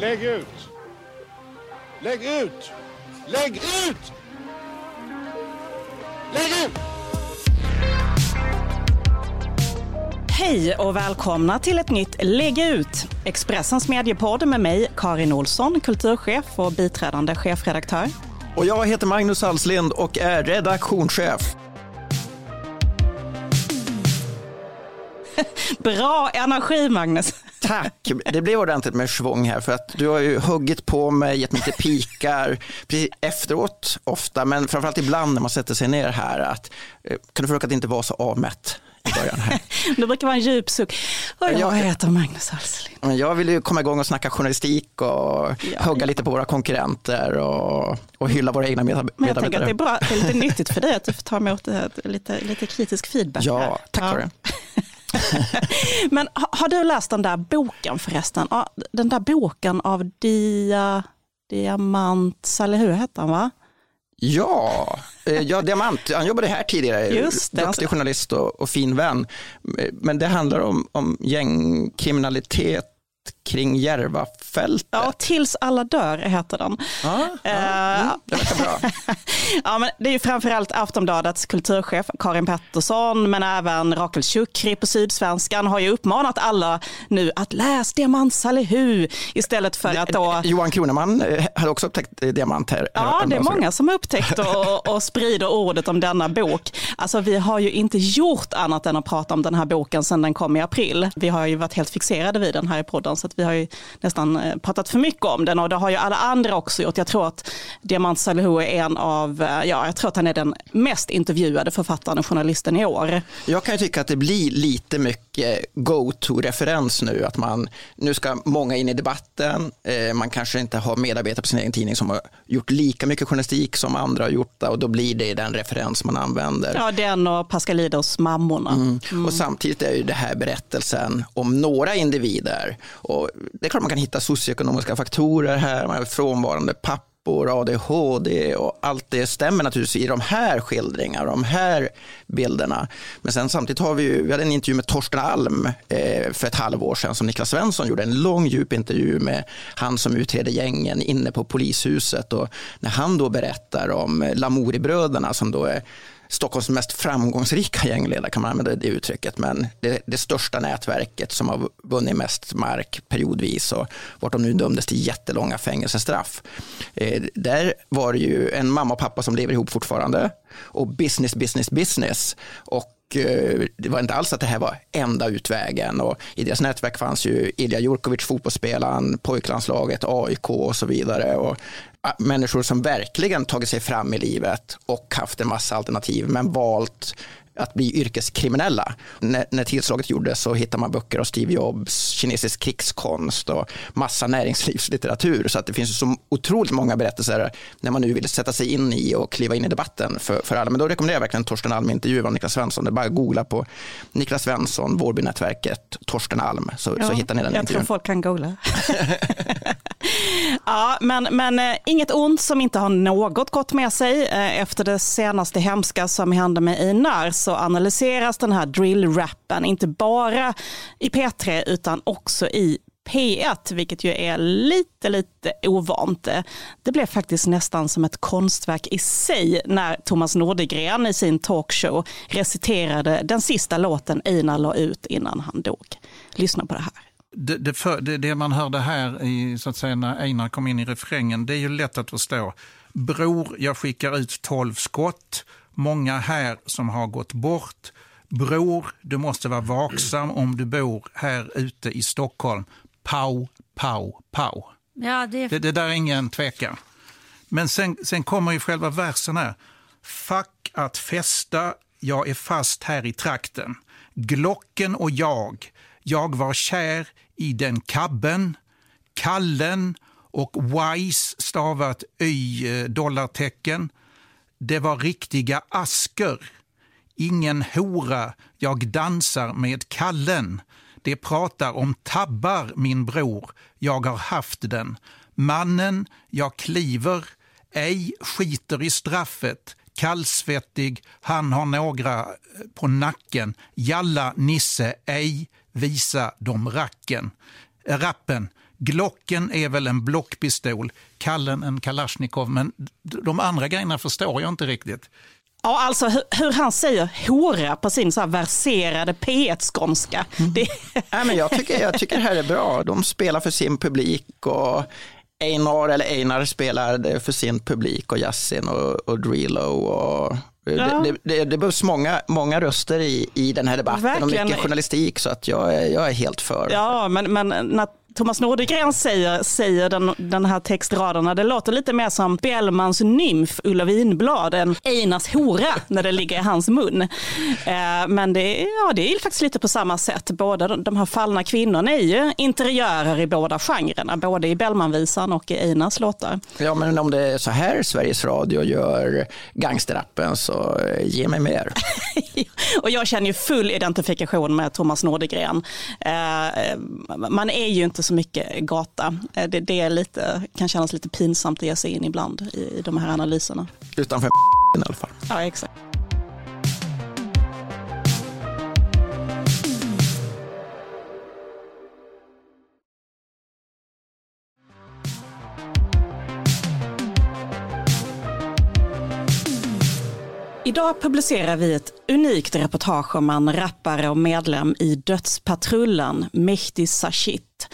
Lägg ut! Lägg ut! Lägg ut! Lägg ut! Hej och välkomna till ett nytt Lägg ut! Expressens mediepodd med mig, Karin Olsson, kulturchef och biträdande chefredaktör. Och jag heter Magnus Alslind och är redaktionschef. Bra energi, Magnus. Tack! Det blev ordentligt med svång här för att du har ju huggit på mig, gett mig lite pikar precis efteråt ofta, men framförallt ibland när man sätter sig ner här att eh, kan du försöka att inte vara så avmätt i början här. det brukar vara en djup suck. Och jag heter Magnus Alslind. Jag vill ju komma igång och snacka journalistik och ja, hugga ja. lite på våra konkurrenter och, och hylla våra egna medarbetare. Men jag tänker att det är, bra, det är lite nyttigt för dig att du får ta emot lite, lite kritisk feedback. Ja, tack ja. för det. Men har du läst den där boken förresten? Den där boken av Dia, Diamant, eller hur hette han va? Ja, eh, ja, Diamant, han jobbade här tidigare, Just det, duktig journalist och, och, fin vän. Men det handlar om, om gängkriminalitet kring Järvafältet. Ja, Tills alla dör heter den. Ja, ja, uh, mm, det verkar bra. ja, men det är ju framförallt Aftonbladets kulturchef Karin Pettersson, men även Rakel Shukri på Sydsvenskan har ju uppmanat alla nu att läs Diamant Salihu istället för att då... Johan Kroneman eh, hade också upptäckt eh, Diamant här. Ja, det är många som har upptäckt och, och sprider ordet om denna bok. Alltså vi har ju inte gjort annat än att prata om den här boken sedan den kom i april. Vi har ju varit helt fixerade vid den här i podden så vi har ju nästan eh, pratat för mycket om den och det har ju alla andra också gjort. Jag tror att Diamant Salihu är en av, eh, ja, jag tror att han är den mest intervjuade författaren och journalisten i år. Jag kan ju tycka att det blir lite mycket go-to-referens nu, att man, nu ska många in i debatten, eh, man kanske inte har medarbetare på sin egen tidning som har gjort lika mycket journalistik som andra har gjort och då blir det den referens man använder. Ja, den och Pascalidos mammorna. Mm. Mm. Och samtidigt är ju det här berättelsen om några individer och det är klart man kan hitta socioekonomiska faktorer här, man har frånvarande pappor, ADHD och allt det stämmer naturligtvis i de här skildringarna, de här bilderna. Men sen samtidigt har vi ju, vi hade en intervju med Torsten Alm eh, för ett halvår sedan som Niklas Svensson gjorde, en lång djup intervju med han som utreder gängen inne på polishuset och när han då berättar om Lamouri-bröderna som då är Stockholms mest framgångsrika gängledare kan man använda det uttrycket, men det, det största nätverket som har vunnit mest mark periodvis och vart de nu dömdes till jättelånga fängelsestraff. Eh, där var det ju en mamma och pappa som lever ihop fortfarande och business, business, business. Och eh, det var inte alls att det här var enda utvägen och i deras nätverk fanns ju Ilja Jurkovic, fotbollsspelaren, pojklandslaget, AIK och så vidare och människor som verkligen tagit sig fram i livet och haft en massa alternativ men valt att bli yrkeskriminella. När, när tillslaget gjordes så hittade man böcker av Steve Jobs, kinesisk krigskonst och massa näringslivslitteratur. Så att det finns så otroligt många berättelser när man nu vill sätta sig in i och kliva in i debatten för, för alla. Men då rekommenderar jag verkligen Torsten Alm intervju av Niklas Svensson. Det är bara att googla på Niklas Svensson, Vårbynätverket, Torsten Alm så, ja, så hittar ni den Jag intervjun. tror folk kan googla. ja, men, men äh, inget ont som inte har något gott med sig. Äh, efter det senaste hemska som hände med Einar så analyseras den här drill-rappen inte bara i P3 utan också i P1, vilket ju är lite, lite ovant. Det blev faktiskt nästan som ett konstverk i sig när Thomas Nordegren i sin talkshow reciterade den sista låten Einar la ut innan han dog. Lyssna på det här. Det, det, för, det, det, man hörde här i, så att säga, när Einar kom in i refrängen, det är ju lätt att förstå. Bror, jag skickar ut tolv skott många här som har gått bort. Bror, du måste vara vaksam om du bor här ute i Stockholm. Pau, pau, pau. Ja, det... Det, det där är ingen tvekan. Men sen, sen kommer ju själva versen här. Fuck att festa, jag är fast här i trakten. Glocken och jag, jag var kär i den kabben. Kallen och Wise stavat y-dollartecken. Det var riktiga asker. Ingen hora, jag dansar med kallen. Det pratar om tabbar, min bror, jag har haft den. Mannen, jag kliver, ej skiter i straffet. Kallsvettig, han har några eh, på nacken. Jalla, Nisse, ej visa dem racken. Rappen, Glocken är väl en blockpistol, Kallen en Kalashnikov, men de andra grejerna förstår jag inte riktigt. Ja, alltså hur, hur, han säger hora på sin så här verserade P1-skånska. Mm. Det... Nej, men jag, tycker, jag tycker det här är bra. De spelar för sin publik och Einar eller Einar spelar för sin publik och Yasin och, och Drillo och Ja. Det, det, det, behövs många, många röster i, i den här debatten Verkligen. och mycket journalistik så att jag, är, jag är helt för. Ja, men, men Thomas Nordegren säger, säger den, den här textraderna, det låter lite mer som Bellmans nymf Ulla Winblad än Einars hora när det ligger i hans mun. Eh, men det, ja, det är faktiskt lite på samma sätt. Båda de här fallna kvinnorna är ju interiörer i båda genrerna, både i Bellmanvisan och i Einars låtar. Ja, men om det är så här Sveriges Radio gör gangsterrappen så ge mig mer. och jag känner ju full identifikation med Thomas Nordegren. Eh, man är ju inte så mycket gata. Eh, det, det är lite, kan kännas lite pinsamt att ge sig in ibland i, i de här analyserna. Utanför i alla fall. Ja, exakt. Idag publicerar vi ett unikt reportage om en rappare och medlem i Dödspatrullen, Mehdi Sashit.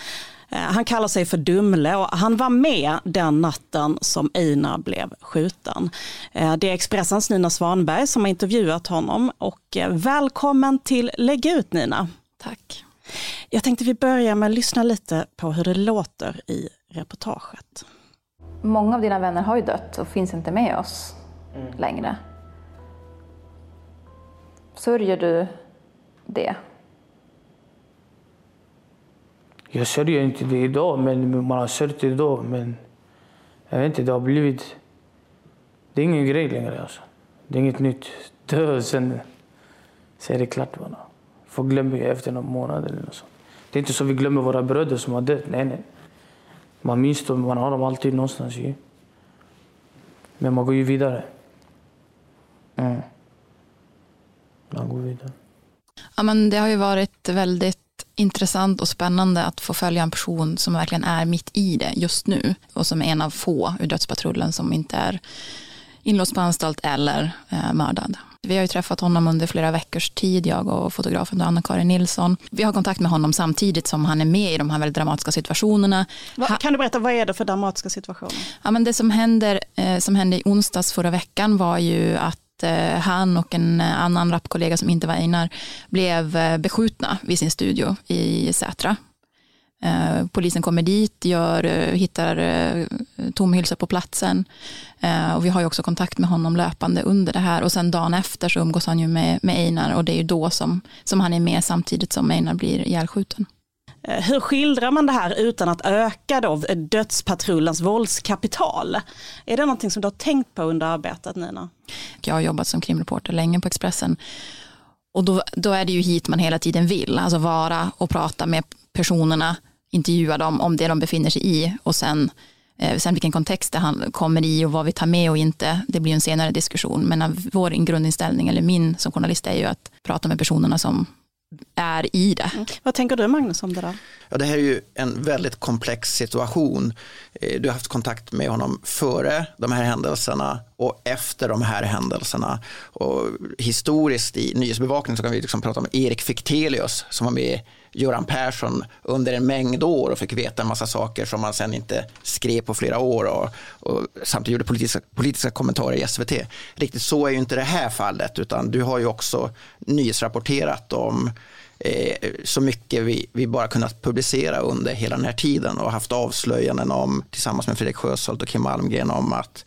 Eh, han kallar sig för Dumle och han var med den natten som Einar blev skjuten. Eh, det är Expressens Nina Svanberg som har intervjuat honom och eh, välkommen till Lägg ut Nina. Tack. Jag tänkte vi börjar med att lyssna lite på hur det låter i reportaget. Många av dina vänner har ju dött och finns inte med oss mm. längre. Sörjer du det? Jag sörjer inte det idag, men man har sörjt det då. Men jag vet inte, det har blivit... Det är ingen grej längre. Alltså. Det är inget nytt. Dö, sen, sen är det klart. Bara. Folk glömmer ju efter någon månad eller något sånt. Det är inte så vi glömmer våra bröder som har dött. Nej, nej. Man minns dem, man har dem alltid någonstans ju. Men man går ju vidare. Mm man går vidare? Ja, men det har ju varit väldigt intressant och spännande att få följa en person som verkligen är mitt i det just nu och som är en av få ur dödspatrullen som inte är inlåst på anstalt eller eh, mördad. Vi har ju träffat honom under flera veckors tid, jag och fotografen Anna-Karin Nilsson. Vi har kontakt med honom samtidigt som han är med i de här väldigt dramatiska situationerna. Va, kan du berätta, vad är det för dramatiska situationer? Ja, men det som, händer, eh, som hände i onsdags förra veckan var ju att Eh, han och en eh, annan rapkollega som inte var Einar blev eh, beskjutna vid sin studio i Sätra. Eh, polisen kommer dit, gör, eh, hittar eh, tomhylsa på platsen och vi har ju också kontakt med honom löpande under det här och sen dagen efter så umgås han ju med, med Einar och det är ju då som, som han är med samtidigt som Einar blir ihjälskjuten. Eh, hur skildrar man det här utan att öka då dödspatrullens våldskapital? Är det någonting som du har tänkt på under arbetet Nina? Jag har jobbat som krimreporter länge på Expressen och då, då är det ju hit man hela tiden vill, alltså vara och prata med personerna, intervjua dem om det de befinner sig i och sen eh, Sen vilken kontext det han kommer i och vad vi tar med och inte, det blir en senare diskussion. Men vår grundinställning, eller min som journalist, är ju att prata med personerna som är i det. Mm. Vad tänker du Magnus om det där? Ja, det här är ju en väldigt komplex situation. Eh, du har haft kontakt med honom före de här händelserna och efter de här händelserna. Och historiskt i nyhetsbevakning så kan vi liksom prata om Erik Fichtelius som var med Göran Persson under en mängd år och fick veta en massa saker som man sen inte skrev på flera år och, och samtidigt gjorde politiska, politiska kommentarer i SVT. Riktigt så är ju inte det här fallet utan du har ju också nyhetsrapporterat om eh, så mycket vi, vi bara kunnat publicera under hela den här tiden och haft avslöjanden om tillsammans med Fredrik Sjöshult och Kim Malmgren om att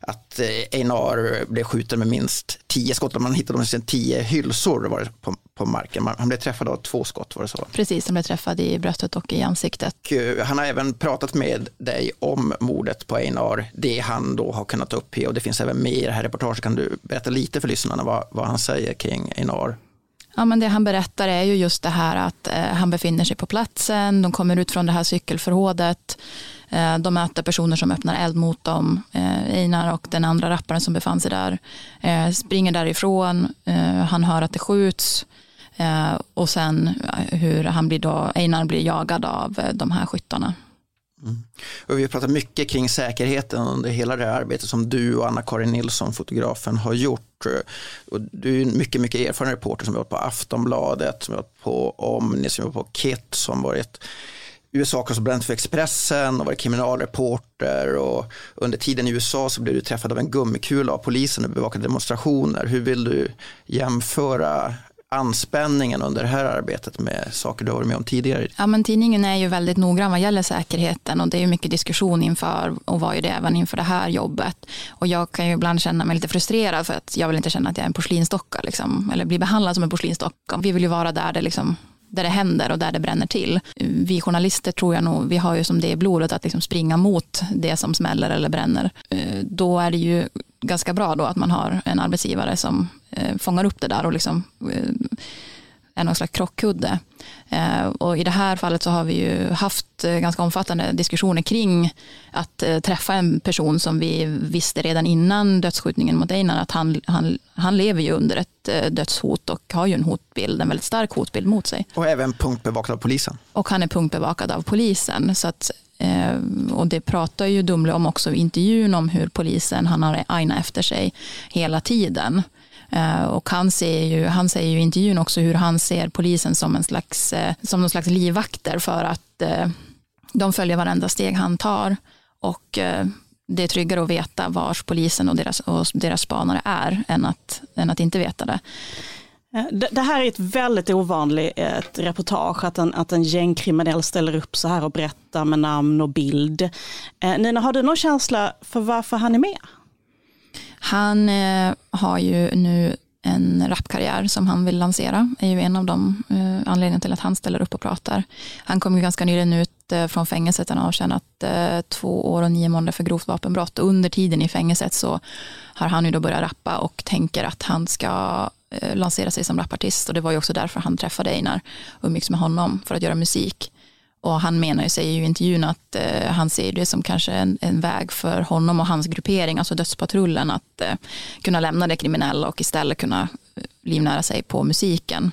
att eh, Einar blev skjuten med minst tio skott. Man hittade de tio hylsor var på, på marken. Han blev träffad av två skott, var det så? Precis, han blev träffad i bröstet och i ansiktet. Och eh, han har även pratat med dig om mordet på Einar, det han då har kunnat uppge och det finns även med i det här reportaget. Kan du berätta lite för lyssnarna vad, vad han säger kring Einar? Ja, men det han berättar är ju just det här att eh, han befinner sig på platsen, de kommer ut från det här cykelförrådet, Eh, de möter personer som öppnar eld mot dem, eh, Einar och den andra rapparen som befann sig där, eh, springer därifrån, han hör att det skjuts och sen hur han blir då, Einar blir jagad av de här skyttarna Mm. Och vi har pratat mycket kring säkerheten under hela det här arbetet som du och Anna-Karin Nilsson, fotografen, har gjort. Och du är en mycket, mycket erfaren reporter som har varit på Aftonbladet, som har varit på Omni, som har varit på KIT, som varit USA-korrespondent för Expressen och var kriminalreporter och under tiden i USA så blev du träffad av en gummikula av polisen och bevakade demonstrationer. Hur vill du jämföra anspänningen under det här arbetet med saker du har varit med om tidigare? Ja, men tidningen är ju väldigt noggrann vad gäller säkerheten och det är mycket diskussion inför och var ju det även inför det här jobbet. Och jag kan ju ibland känna mig lite frustrerad för att jag vill inte känna att jag är en porslinsdocka liksom, eller bli behandlad som en porslinsdocka. Vi vill ju vara där det liksom där det händer och där det bränner till. Vi journalister tror jag nog, vi har ju som det i blodet att liksom springa mot det som smäller eller bränner. Eh, då är det ju ganska bra då att man har en arbetsgivare som eh, fångar upp det där och liksom eh, är någon slags krockkudde. Och I det här fallet så har vi ju haft eh, ganska omfattande diskussioner kring att eh, träffa en person som vi visste redan innan dödsskjutningen mot Einar att han, han, han lever ju under ett dödshot och har ju en hotbild, en väldigt stark hotbild mot sig. Och även punktbevakad av polisen. Och han är punktbevakad av polisen. Så att, och det pratar ju Dumle om också i intervjun om hur polisen, han har Aina efter sig hela tiden. Eh, och han, ser ju, han säger ju i intervjun också hur han ser polisen som en slags, eh, som någon slags livvakter för att eh, de följer varenda steg han tar. Och det är tryggare att veta vars polisen och deras, och deras spanare är än att, än att inte veta det. Det här är ett väldigt ovanligt ett reportage, att en, att en gängkriminell ställer upp så här och berättar med namn och bild. Nina, har du någon känsla för varför han är med? Han eh, har ju nu en rapkarriär som han vill lansera. är ju en av de eh, anledningarna till att han ställer upp och pratar. Han kom ju ganska nyligen ut eh, från fängelset. Han har avtjänat eh, två år och nio månader för grovt vapenbrott. Och under tiden i fängelset så har han ju då börjat rappa och tänker att han ska eh, lansera sig som rapartist. Och det var ju också därför han träffade Einar och umgicks med honom för att göra musik. Och han menar ju, säger ju i intervjun att eh, han ser det som kanske en, en, väg för honom och hans gruppering, alltså dödspatrullen, att eh, kunna lämna det kriminella och istället kunna eh, livnära sig på musiken.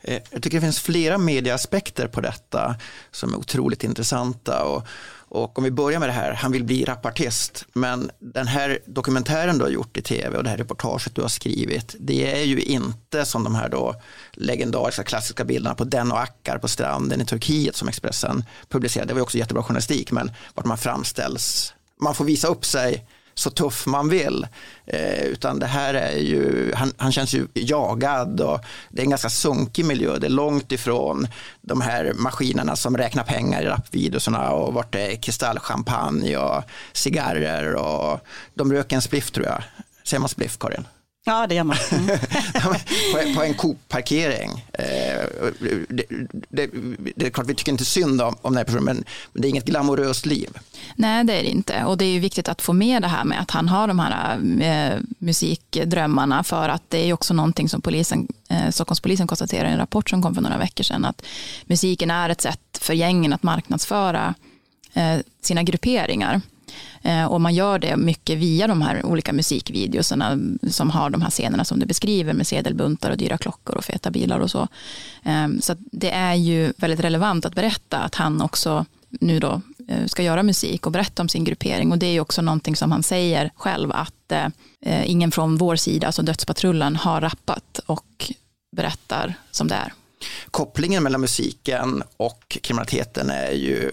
Eh, jag tycker det finns flera medieaspekter på detta som är otroligt intressanta. Och, och om vi börjar med det här, han vill bli rapartist, men den här dokumentären du har gjort i tv och det här reportaget du har skrivit, det är ju inte som de här då legendariska klassiska bilderna på den och Akkar på stranden i Turkiet som Expressen publicerade. Det var ju också jättebra journalistik, men vart man framställs, man får visa upp sig så tuff man vill. Eh, utan det här är ju, han, han, känns ju jagad och det är en ganska sunkig miljö. Det är långt ifrån de här maskinerna som räknar pengar i rapvideorna och vart det är kristallchampagne och cigarrer och de röker en spliff tror jag. Säger man spliff, Karin? Ja, det gör man. Mm. på, på en Coop-parkering. Eh, det, det, det, är klart, vi tycker inte synd om, om den här personen, men, det är inget glamoröst liv. Nej, det är det inte. Och det är viktigt att få med det här med att han har de här eh, musikdrömmarna, för att det är också någonting som polisen, eh, Stockholmspolisen konstaterar i en rapport som kom för några veckor sedan, att musiken är ett sätt för gängen att marknadsföra eh, sina grupperingar. Eh, och man gör det mycket via de här olika musikvideorna som har de här scenerna som du beskriver med sedelbuntar och dyra klockor och feta bilar och så. Ehm, så det är ju väldigt relevant att berätta att han också nu då eh, ska göra musik och berätta om sin gruppering. Och det är ju också någonting som han säger själv att eh, ingen från vår sida, alltså Dödspatrullen, har rappat och berättar som det är. Kopplingen mellan musiken och kriminaliteten är ju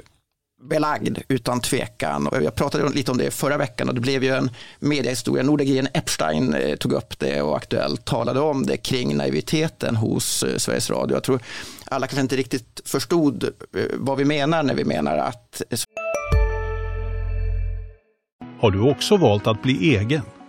belagd utan tvekan. Och jag pratade lite om det förra veckan och det blev ju en mediehistoria. Nordegren Epstein eh, tog upp det och Aktuellt talade om det kring naiviteten hos eh, Sveriges Radio. Jag tror alla kanske inte riktigt förstod eh, vad vi menar när vi menar att... Har du också valt att bli egen?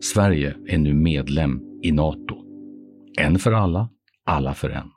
Sverige är nu medlem i Nato. En för alla, alla för en.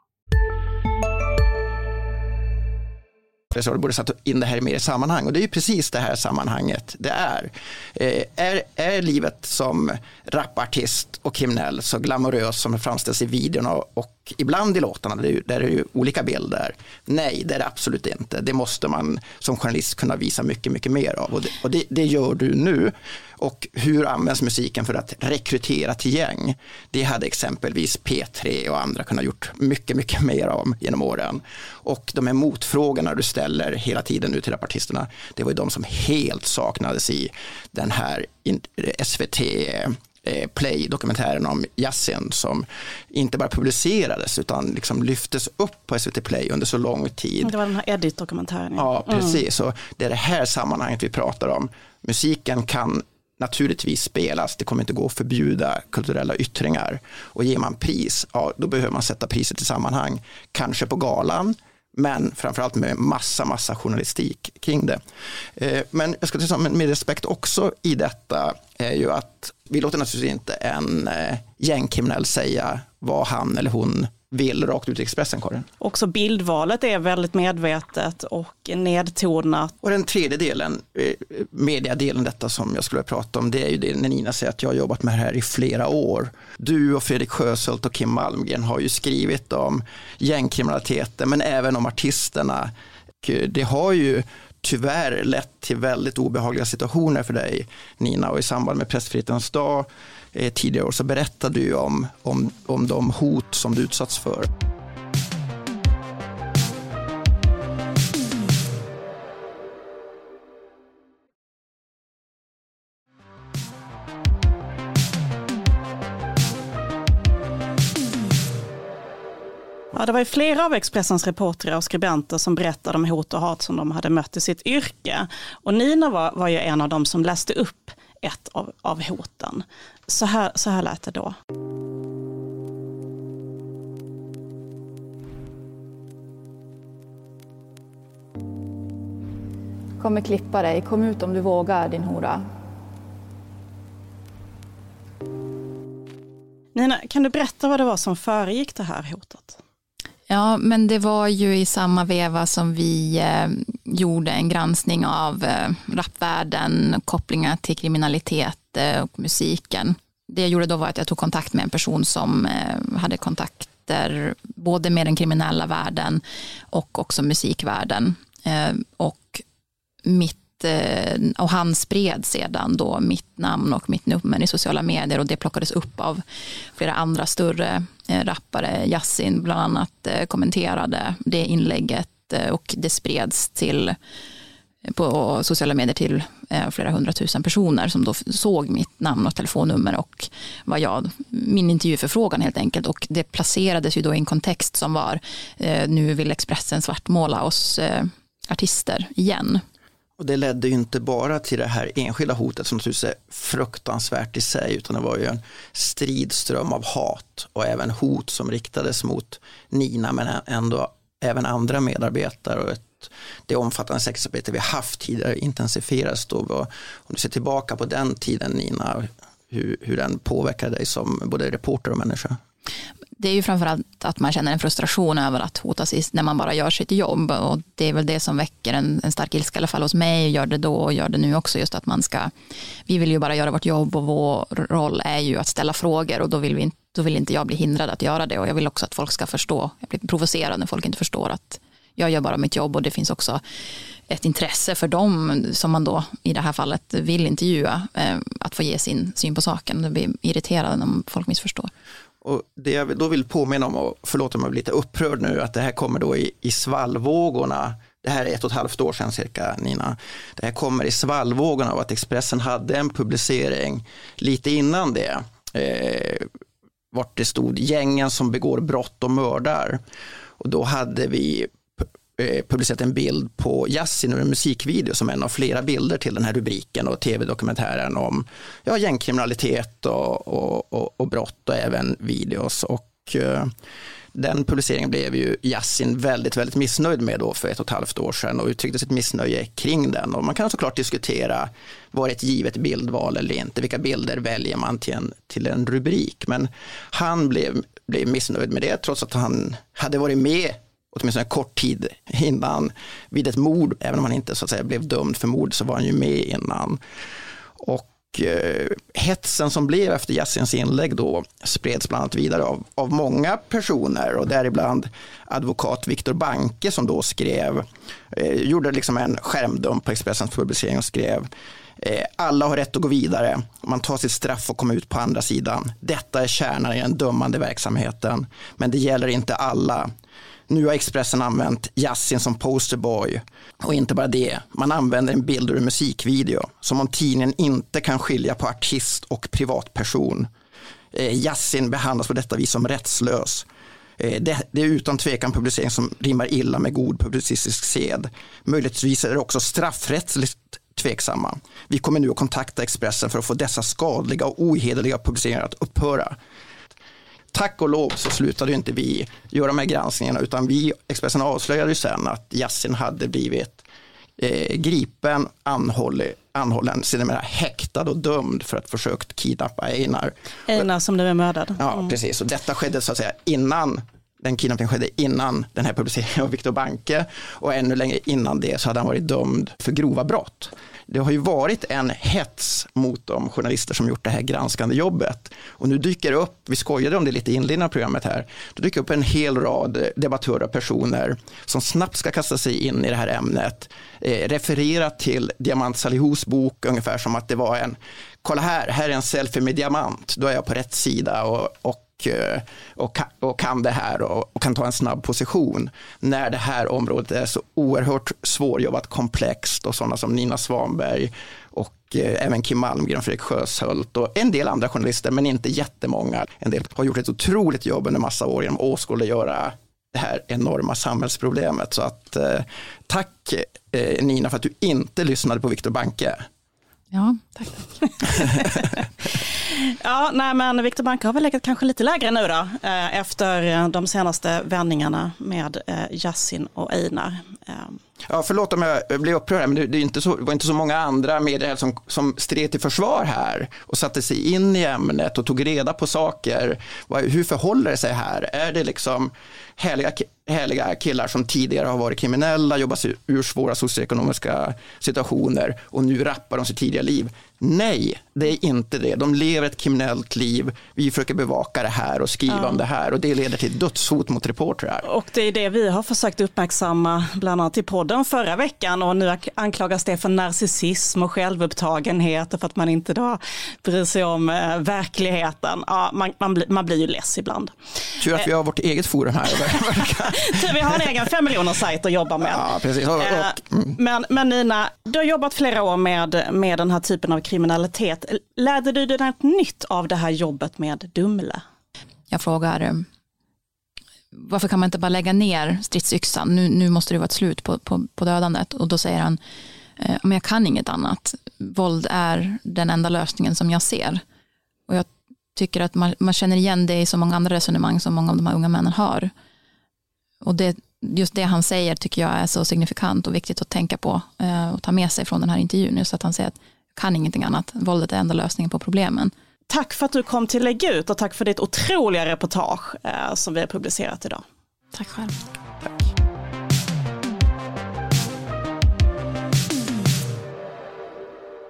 spelar du borde satt in det här i mer sammanhang. Och det är ju precis det här sammanhanget det är. Eh, är, är livet som rapartist och kriminell så glamoröst som det framställs i videorna och ibland i låtarna, där det är ju olika bilder. Nej, det är det absolut inte. Det måste man som journalist kunna visa mycket, mycket mer av. Och det, och det, det gör du nu. Och hur används musiken för att rekrytera till gäng? Det hade exempelvis P3 och andra kunnat gjort mycket, mycket mer om genom åren. Och de här motfrågorna du ställer hela tiden nu till rapartisterna, det var ju de som helt saknades i den här SVT eh, Play-dokumentären om Yasin som inte bara publicerades utan liksom lyftes upp på SVT Play under så lång tid. Det var den här Edit-dokumentären. Ja, ja precis. Mm. Och det är det här sammanhanget vi pratar om. Musiken kan naturligtvis spelas, det kommer inte gå att förbjuda kulturella yttringar. Och ger man pris, ja, då behöver man sätta priset i sammanhang. Kanske på galan, men framförallt med massa, massa journalistik kring det. Eh, men jag ska säga med respekt också i detta är ju att vi låter naturligtvis inte en eh, gängkriminell säga vad han eller hon vill rakt ut i Expressen, Karin. Också bildvalet är väldigt medvetet och nedtonat. Och den tredje delen, eh, mediadelen, detta som jag skulle prata om, det är ju det när Nina säger att jag har jobbat med det här i flera år. Du och Fredrik Sjöshult och Kim Malmgren har ju skrivit om gängkriminaliteten, men även om artisterna. Det har ju tyvärr lett till väldigt obehagliga situationer för dig, Nina, och i samband med Pressfrihetens dag eh, tidigare år så berättade du om, om, om de hot som du utsatts för. Ja, det var ju flera av Expressens reportrar och skribenter som berättade om hot och hat som de hade mött i sitt yrke. Och Nina var, var ju en av dem som läste upp ett av, av hoten. Så här, så här lät det då. Kommer klippa dig, kom ut om du vågar din hora. Nina, kan du berätta vad det var som föregick det här hotet? Ja, men det var ju i samma veva som vi eh, gjorde en granskning av eh, rapvärlden, kopplingar till kriminalitet eh, och musiken. Det jag gjorde då var att jag tog kontakt med en person som eh, hade kontakter både med den kriminella världen och också musikvärlden. Eh, och mitt Eh, och han spred sedan då mitt namn och mitt nummer i sociala medier och det plockades upp av flera andra större Eh, rappare. Yasin bland annat eh, kommenterade det inlägget eh, och det spreds till på sociala medier till flera hundratusen personer som då såg mitt namn och telefonnummer och vad jag, min intervjuförfrågan helt enkelt. Och det placerades ju då i en kontext som var nu vill Expressen svartmåla oss artister igen. Och det ledde ju inte bara till det här enskilda hotet som naturligtvis är fruktansvärt i sig utan det var ju en stridström av hat och även hot som riktades mot Nina men ändå även andra medarbetare och ett, det omfattande sexarbete vi haft tidigare intensifieras då. Om du ser tillbaka på den tiden Nina, hur, hur den påverkade dig som både reporter och människa? Det är ju framförallt att man känner en frustration över att hotas när man bara gör sitt jobb. Och det är väl det som väcker en, en stark ilska, i alla fall hos mig, och gör det då och gör det nu också. Just att man ska, vi vill ju bara göra vårt jobb och vår roll är ju att ställa frågor och då vill, vi, då vill inte jag bli hindrad att göra det. Och jag vill också att folk ska förstå, jag blir provocerad när folk inte förstår att jag gör bara mitt jobb och det finns också ett intresse för dem som man då i det här fallet vill intervjua eh, att få ge sin syn på saken. Det blir irriterande om folk missförstår. Och det jag då vill påminna om, och förlåt om jag blir lite upprörd nu, att det här kommer då i, i svallvågorna. Det här är ett och ett halvt år sedan cirka, Nina. Det här kommer i svallvågorna av att Expressen hade en publicering lite innan det. Eh, vart det stod gängen som begår brott och mördar. Och då hade vi Eh, publicerat en bild på Yasin ur en musikvideo som en av flera bilder till den här rubriken och tv-dokumentären om ja, gängkriminalitet och, och, och, och brott och även videos. Och, eh, den publiceringen blev ju Yasin väldigt, väldigt missnöjd med då för ett och ett halvt år sedan och uttryckte sitt missnöje kring den. Och man kan såklart diskutera, var ett givet bildval eller inte? Vilka bilder väljer man till en, till en rubrik? Men han blev, blev missnöjd med det trots att han hade varit med åtminstone en kort tid innan vid ett mord, även om han inte så att säga blev dömd för mord så var han ju med innan. Och eh, hetsen som blev efter Yassins inlägg då spreds bland annat vidare av, av många personer och däribland advokat Viktor Banke som då skrev, eh, gjorde liksom en skärmdump på Expressens publicering och skrev eh, alla har rätt att gå vidare. Man tar sitt straff och kommer ut på andra sidan. Detta är kärnan i den dömande verksamheten. Men det gäller inte alla. Nu har Expressen använt Yasin som posterboy. Och inte bara det, man använder en bild ur en musikvideo. Som om tidningen inte kan skilja på artist och privatperson. Eh, Yasin behandlas på detta vis som rättslös. Eh, det, det, är utan tvekan publicering som rimmar illa med god publicistisk sed. Möjligtvis är det också straffrättsligt tveksamma. Vi kommer nu att kontakta Expressen för att få dessa skadliga och ohederliga publiceringar att upphöra. Tack och lov så slutade inte vi göra de här granskningarna utan vi, Expressen avslöjade ju sen att Yasin hade blivit eh, gripen, anhållen, anhållen, sedermera häktad och dömd för att försökt kidnappa Einar. Einar som är mördad. Ja, mm. precis. Och detta skedde så att säga innan den kidnappningen skedde innan den här publiceringen av Viktor Banke och ännu längre innan det så hade han varit dömd för grova brott det har ju varit en hets mot de journalister som gjort det här granskande jobbet. Och nu dyker det upp, vi skojade om det lite i inledningen av programmet här, det dyker upp en hel rad debattörer och personer som snabbt ska kasta sig in i det här ämnet, eh, referera till Diamant Salihus bok ungefär som att det var en, kolla här, här är en selfie med diamant, då är jag på rätt sida och, och och, eh, och, och kan det här och, och, kan ta en snabb position när det här området är så oerhört svårjobbat, komplext och sådana som Nina Svanberg och eh, även Kim Malmgren Fredrik Sjöshult och en del andra journalister, men inte jättemånga. En del har gjort ett otroligt jobb under massa år genom att åskådliggöra det här enorma samhällsproblemet. Så att eh, tack eh, Nina för att du inte lyssnade på Viktor Banke. Ja, tack. ja, nej, men Viktor Banke har väl legat kanske lite lägre nu då, eh, efter de senaste vändningarna med eh, Jassin och Einar. Ehm, Ja, förlåt om jag blir upprörd, men det, det, är inte så, det var inte så många andra medier som, som stred till försvar här och satte sig in i ämnet och tog reda på saker. Hur förhåller det sig här? Är det liksom härliga, härliga killar som tidigare har varit kriminella, jobbat sig ur svåra socioekonomiska situationer och nu rappar de sitt tidiga liv? Nej, det är inte det. De lever ett kriminellt liv. Vi försöker bevaka det här och skriva ja. om det här och det leder till dödshot mot reportrar. Och det är det vi har försökt uppmärksamma bland annat i podden förra veckan och nu anklagas det för narcissism och självupptagenhet och för att man inte då bryr sig om eh, verkligen. Ja, man, man, man blir ju less ibland. Tur att vi har vårt eget forum här. Tur vi har en egen fem miljoner sajt att jobba med. Ja, precis. Och, och, eh, mm. men, men Nina, du har jobbat flera år med, med den här typen av kriminalitet. Lärde du dig något nytt av det här jobbet med Dumle? Jag frågar eh, varför kan man inte bara lägga ner stridsyxan? Nu, nu måste det vara ett slut på, på, på dödandet. Och då säger han, eh, men jag kan inget annat. Våld är den enda lösningen som jag ser. Och jag tycker att man, man känner igen det i så många andra resonemang som många av de här unga männen har. Och det, just det han säger tycker jag är så signifikant och viktigt att tänka på eh, och ta med sig från den här intervjun. Just att han säger att kan ingenting annat. Våldet är enda lösningen på problemen. Tack för att du kom till Lägg ut och tack för ditt otroliga reportage eh, som vi har publicerat idag. Tack själv.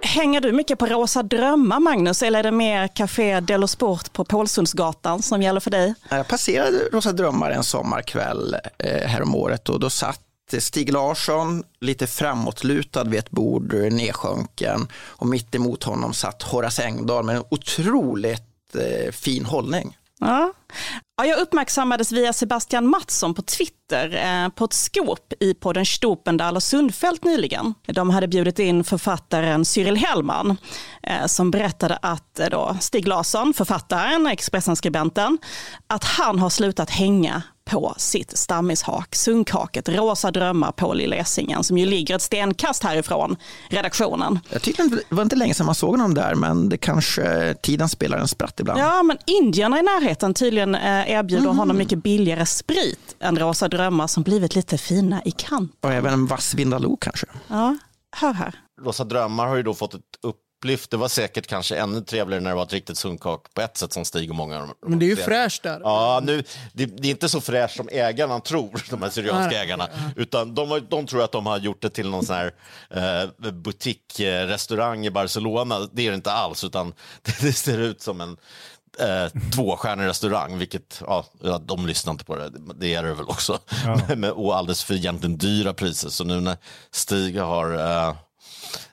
Hänger du mycket på Rosa Drömmar, Magnus, eller är det mer Café Dello Sport på Pålsundsgatan som gäller för dig? Jag passerade Rosa Drömmar en sommarkväll eh, häromåret och då satt Stig Larsson lite framåtlutad vid ett bord nedsjunken och mitt emot honom satt Horace Engdahl med en otroligt eh, fin hållning. Ja. Ja, jag uppmärksammades via Sebastian Mattsson på Twitter eh, på ett skop i podden Stopendal och Sundfält nyligen. De hade bjudit in författaren Cyril Hellman eh, som berättade att eh, då Stig Larsson, författaren, Expressen-skribenten, att han har slutat hänga på sitt stammishak, sunkhaket Rosa drömmar på Lilla Essingen som ju ligger ett stenkast härifrån redaktionen. Jag tycker det var inte länge sedan man såg honom där men det kanske tiden spelar en spratt ibland. Ja men indierna i närheten tydligen eh, erbjuder mm. honom mycket billigare sprit än Rosa drömmar som blivit lite fina i kant. Och även en vass Vindaloo kanske. Ja, hör här. Rosa drömmar har ju då fått ett upp uplift. Det var säkert kanske ännu trevligare när det var ett riktigt sunkak på ett sätt som Stig och många. Men det är ju fräscht där. Ja, nu, det, det är inte så fräscht som ägarna tror, de här syrianska Nej. ägarna. Utan de, de tror att de har gjort det till någon sån här eh, butikkrestaurang i Barcelona. Det är det inte alls, utan det, det ser ut som en eh, tvåstjärnig restaurang, vilket, ja, ja, de lyssnar inte på det, det är det väl också. Men, och alldeles för egentligen dyra priser. Så nu när Stig har eh,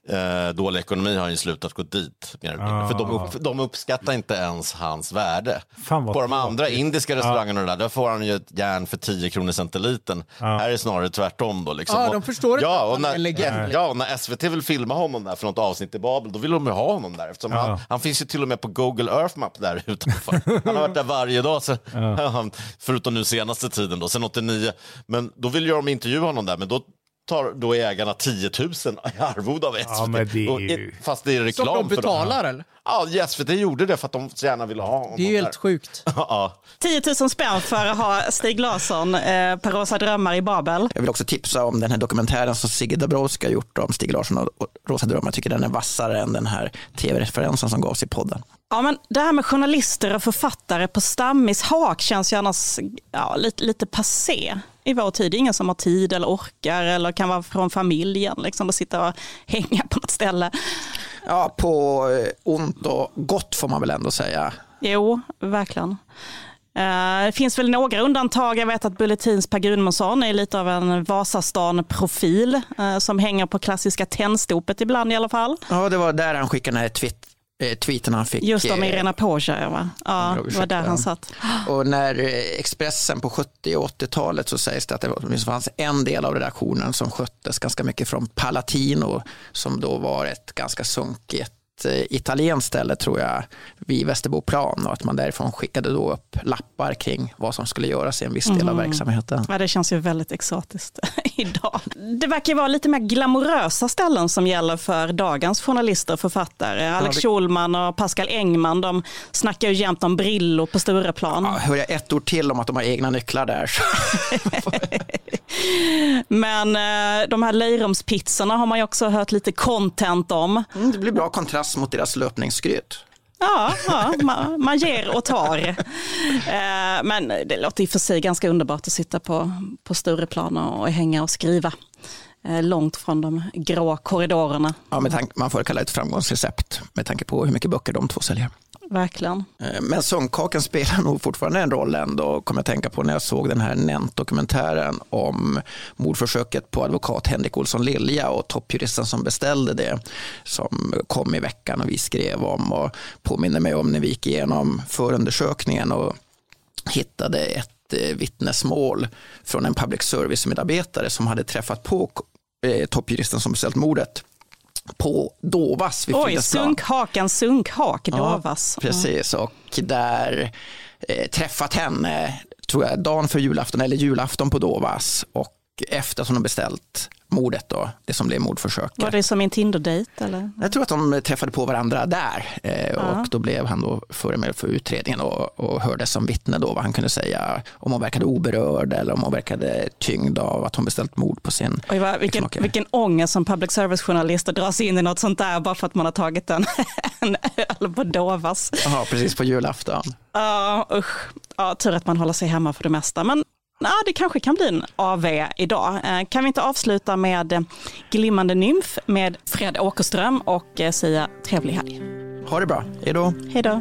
eh, dålig ekonomi har ju slutat gå dit. Mer mindre. För de, upp, de uppskattar inte ens hans värde. Fan vad På de tråkigt. andra indiska restaurangerna och där, där får han ju ett järn för 10 kronor centilitern. Här är det snarare tvärtom. Då, liksom. Ja, Och- de förstår inte ja, och när, legend. ja, och när SVT vill filma honom där för något avsnitt i Babel, då vill de ju ha honom där. Eftersom han, han finns ju till och med på Google Earth Map där utanför. Han har varit där varje dag, så, förutom nu senaste tiden, då, sen 89. Men då vill ju de intervjua honom där, men då tar då ägarna 10 000 i arvode av SVT. Ja, men det är Och- ju- Fast det är reklam Som de för dem. betalar eller? Ja, SVT gjorde det för att de så gärna ville ha honom Det är ju där. helt sjukt. Ja. 10 000 spänn för att ha Stig Larsson eh, på Rosa Drömmar i Babel. Jag vill också tipsa om den här dokumentären som Sigge Dabrowski har gjort om Stig Larsson och och Rosa Drömmar. Jag tycker den är vassare än den här tv-referensen som gavs i podden. Ja, men det här med journalister och författare på stammishak känns ju annars ja, lite, lite passé i vår tid. Det är ingen som har tid eller orkar eller kan vara från familjen liksom, och sitta och hänga på något ställe. Ja, på eh, ont och gott får man väl ändå säga. Jo, verkligen. Eh, Det finns väl några undantag. Jag vet att Bulletins Per Gudmundsson är lite av en Vasastan-profil eh, som hänger på klassiska tändstopet ibland i alla fall. Ja, det var där han skickade den här tweeten han fick. Just om eh, Irena Poja, va? Ja, det var där han satt. Och när eh, Expressen på 70 och 80-talet så sägs det att det fanns en del av redaktionen som sköttes ganska mycket från Palatino som då var ett ganska sunkigt eh, italienskt ställe tror jag vid Västerboplan och att man därifrån skickade då upp lappar kring vad som skulle göras i en viss del av verksamheten. Ja, det känns ju väldigt exotiskt idag. Det verkar ju vara lite mer glamorösa ställen som gäller för dagens journalister och författare. Alex Schulman och Pascal Engman, de snackar ju jämt om Brillo på Stureplan. Ja, hör jag ett ord till om att de har egna nycklar där Men eh, de här Leirumspizzorna har man ju också hört lite content om. mm, det blir bra kontrast mot deras löpningsskryt. Ja, ja man, man ger och tar. Eh, men det låter i och för sig ganska underbart att sitta på, på Stureplan och hänga och skriva. Eh, långt från de grå korridorerna, Ja, med tanke, man får kalla det ett framgångsrecept med tanke på hur mycket böcker de två säljer. verkligen. Eh, Men sunkhaken spelar nog fortfarande en roll ändå, kommer jag tänka på när jag såg den här Nent-dokumentären om mordförsöket på advokat Henrik Olsson Lilja och toppjuristen som beställde det, som kom i veckan och vi skrev om och påminner mig om när vi gick igenom förundersökningen och hittade ett eh, vittnesmål från en public service-medarbetare som hade träffat på eh, toppjuristen som beställt mordet på Dovas vid Oj, sunkhaken, sunkhak, Dovas. Precis, och där eh, träffat henne, tror jag, dagen för julafton eller julafton på Dovas. Och efter att hon har beställt mordet då, det som blev mordförsöket. Var det som en Tinder-dejt eller? Jag tror att de träffade på varandra där eh, och då blev han då föremål för utredningen och, och hörde som vittne då vad han kunde säga om hon verkade oberörd eller om hon verkade tyngd av att hon beställt mord på sin Oj, vad, vilken, exmakare. vilken ångest som public service-journalist att dras in i något sånt där bara för att man har tagit en, en öl på Dovas. Jaha, precis på julafton. Ja, usch. Ja, tur att man håller sig hemma för det mesta. Men ja, det kanske kan bli en AV idag. Eh, Kan vi inte avsluta med eh, Glimmande nymf med Fred Åkerström och eh, säga trevlig helg. Ha det bra, hej då. Hej då.